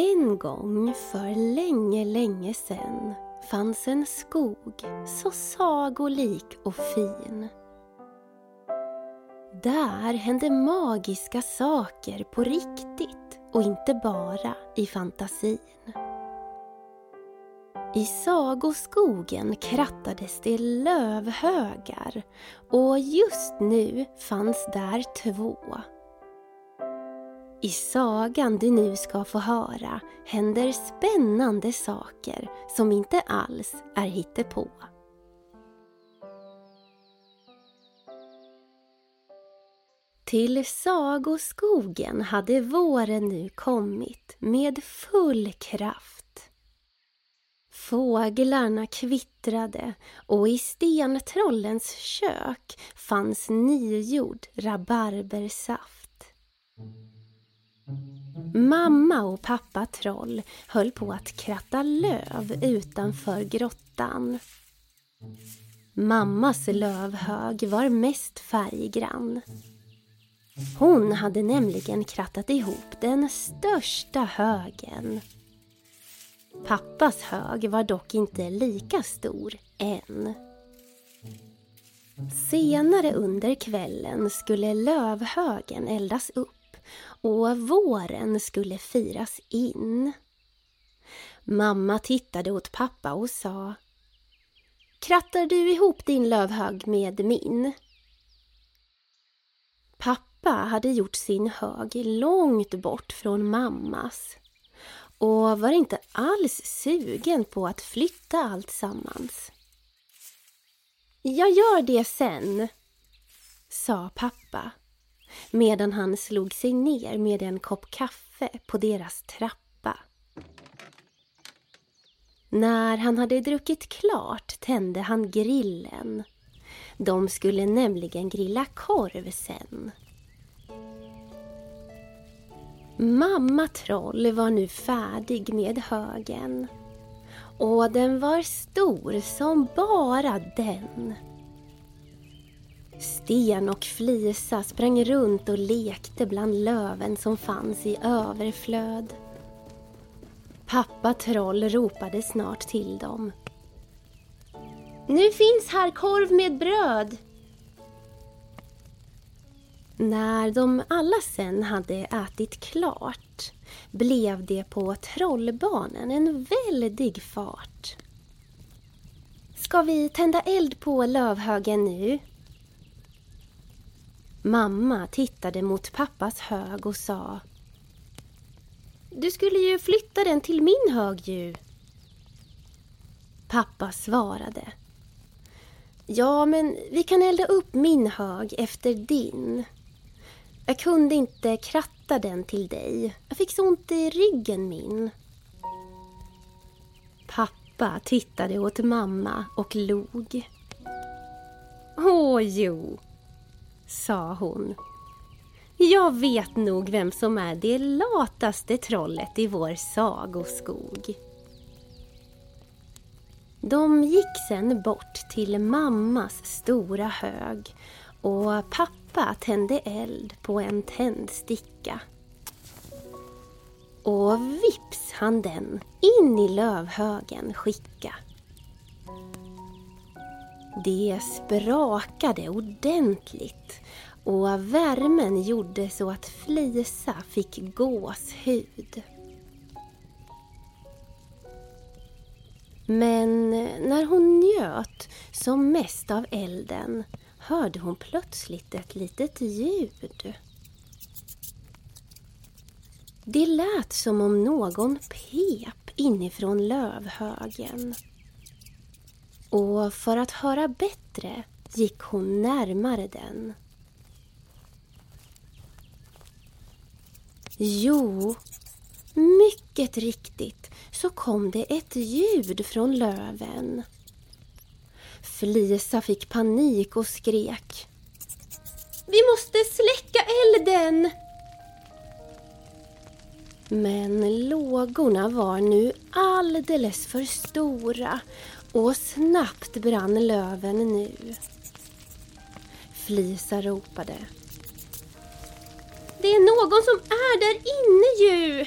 En gång för länge, länge sen fanns en skog så sagolik och fin. Där hände magiska saker på riktigt och inte bara i fantasin. I sagoskogen krattades det lövhögar och just nu fanns där två. I sagan du nu ska få höra händer spännande saker som inte alls är hittepå. Till sagoskogen hade våren nu kommit med full kraft. Fåglarna kvittrade och i stentrollens kök fanns nygjord rabarbersaft. Mamma och pappa troll höll på att kratta löv utanför grottan. Mammas lövhög var mest färggrann. Hon hade nämligen krattat ihop den största högen. Pappas hög var dock inte lika stor än. Senare under kvällen skulle lövhögen eldas upp och våren skulle firas in. Mamma tittade åt pappa och sa Krattar du ihop din lövhög med min? Pappa hade gjort sin hög långt bort från mammas och var inte alls sugen på att flytta allt sammans. Jag gör det sen, sa pappa medan han slog sig ner med en kopp kaffe på deras trappa. När han hade druckit klart tände han grillen. De skulle nämligen grilla korv sen. Mamma Troll var nu färdig med högen. Och den var stor som bara den. Sten och Flisa sprang runt och lekte bland löven som fanns i överflöd. Pappa Troll ropade snart till dem. Nu finns här korv med bröd! När de alla sen hade ätit klart blev det på trollbanan en väldig fart. Ska vi tända eld på lövhögen nu? Mamma tittade mot pappas hög och sa Du skulle ju flytta den till min hög ju. Pappa svarade Ja, men vi kan elda upp min hög efter din. Jag kunde inte kratta den till dig. Jag fick så ont i ryggen min. Pappa tittade åt mamma och log. Åh jo, sa hon. Jag vet nog vem som är det lataste trollet i vår sagoskog. De gick sen bort till mammas stora hög och pappa tände eld på en tändsticka. Och vips han den in i lövhögen skicka. Det sprakade ordentligt och värmen gjorde så att Flisa fick gåshud. Men när hon njöt som mest av elden hörde hon plötsligt ett litet ljud. Det lät som om någon pep inifrån lövhögen. Och för att höra bättre gick hon närmare den. Jo, mycket riktigt så kom det ett ljud från löven. Flisa fick panik och skrek. Vi måste släcka elden! Men lågorna var nu alldeles för stora och snabbt brann löven nu. Flisa ropade. Det är någon som är där inne ju!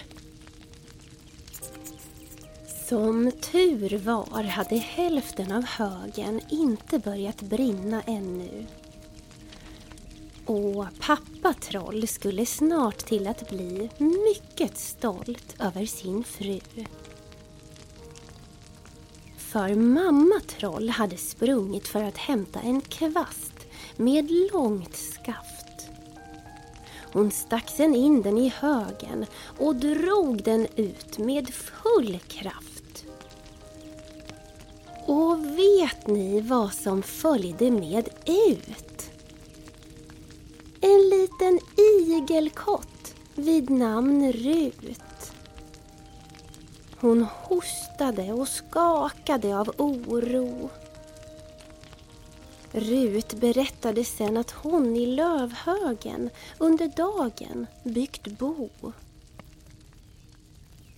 Som tur var hade hälften av högen inte börjat brinna ännu. Och pappa Troll skulle snart till att bli mycket stolt över sin fru. För mamma Troll hade sprungit för att hämta en kvast med långt skaft. Hon stack sen in den i högen och drog den ut med full kraft. Och vet ni vad som följde med ut? En liten igelkott vid namn Rut. Hon hostade och skakade av oro. Rut berättade sen att hon i lövhögen under dagen byggt bo.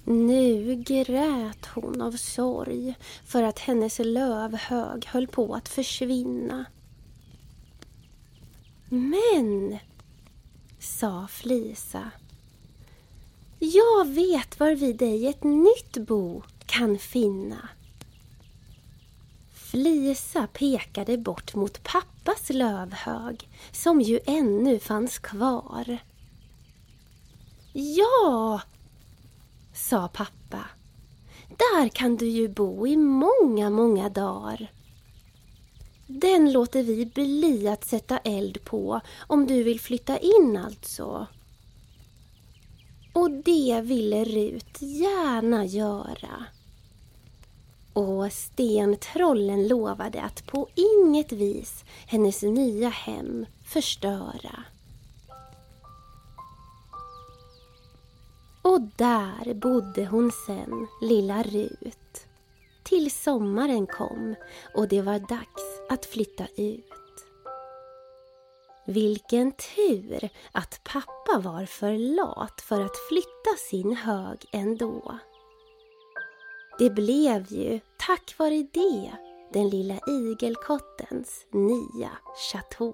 Nu grät hon av sorg för att hennes lövhög höll på att försvinna. Men, sa Flisa, jag vet var vi dig ett nytt bo kan finna. Flisa pekade bort mot pappas lövhög som ju ännu fanns kvar. Ja, sa pappa. Där kan du ju bo i många, många dagar. Den låter vi bli att sätta eld på om du vill flytta in alltså. Och det ville Rut gärna göra. Och stentrollen lovade att på inget vis hennes nya hem förstöra. Och där bodde hon sen, lilla Rut. Till sommaren kom och det var dags att flytta ut. Vilken tur att pappa var för lat för att flytta sin hög ändå. Det blev ju, tack vare det, den lilla igelkottens nya chateau.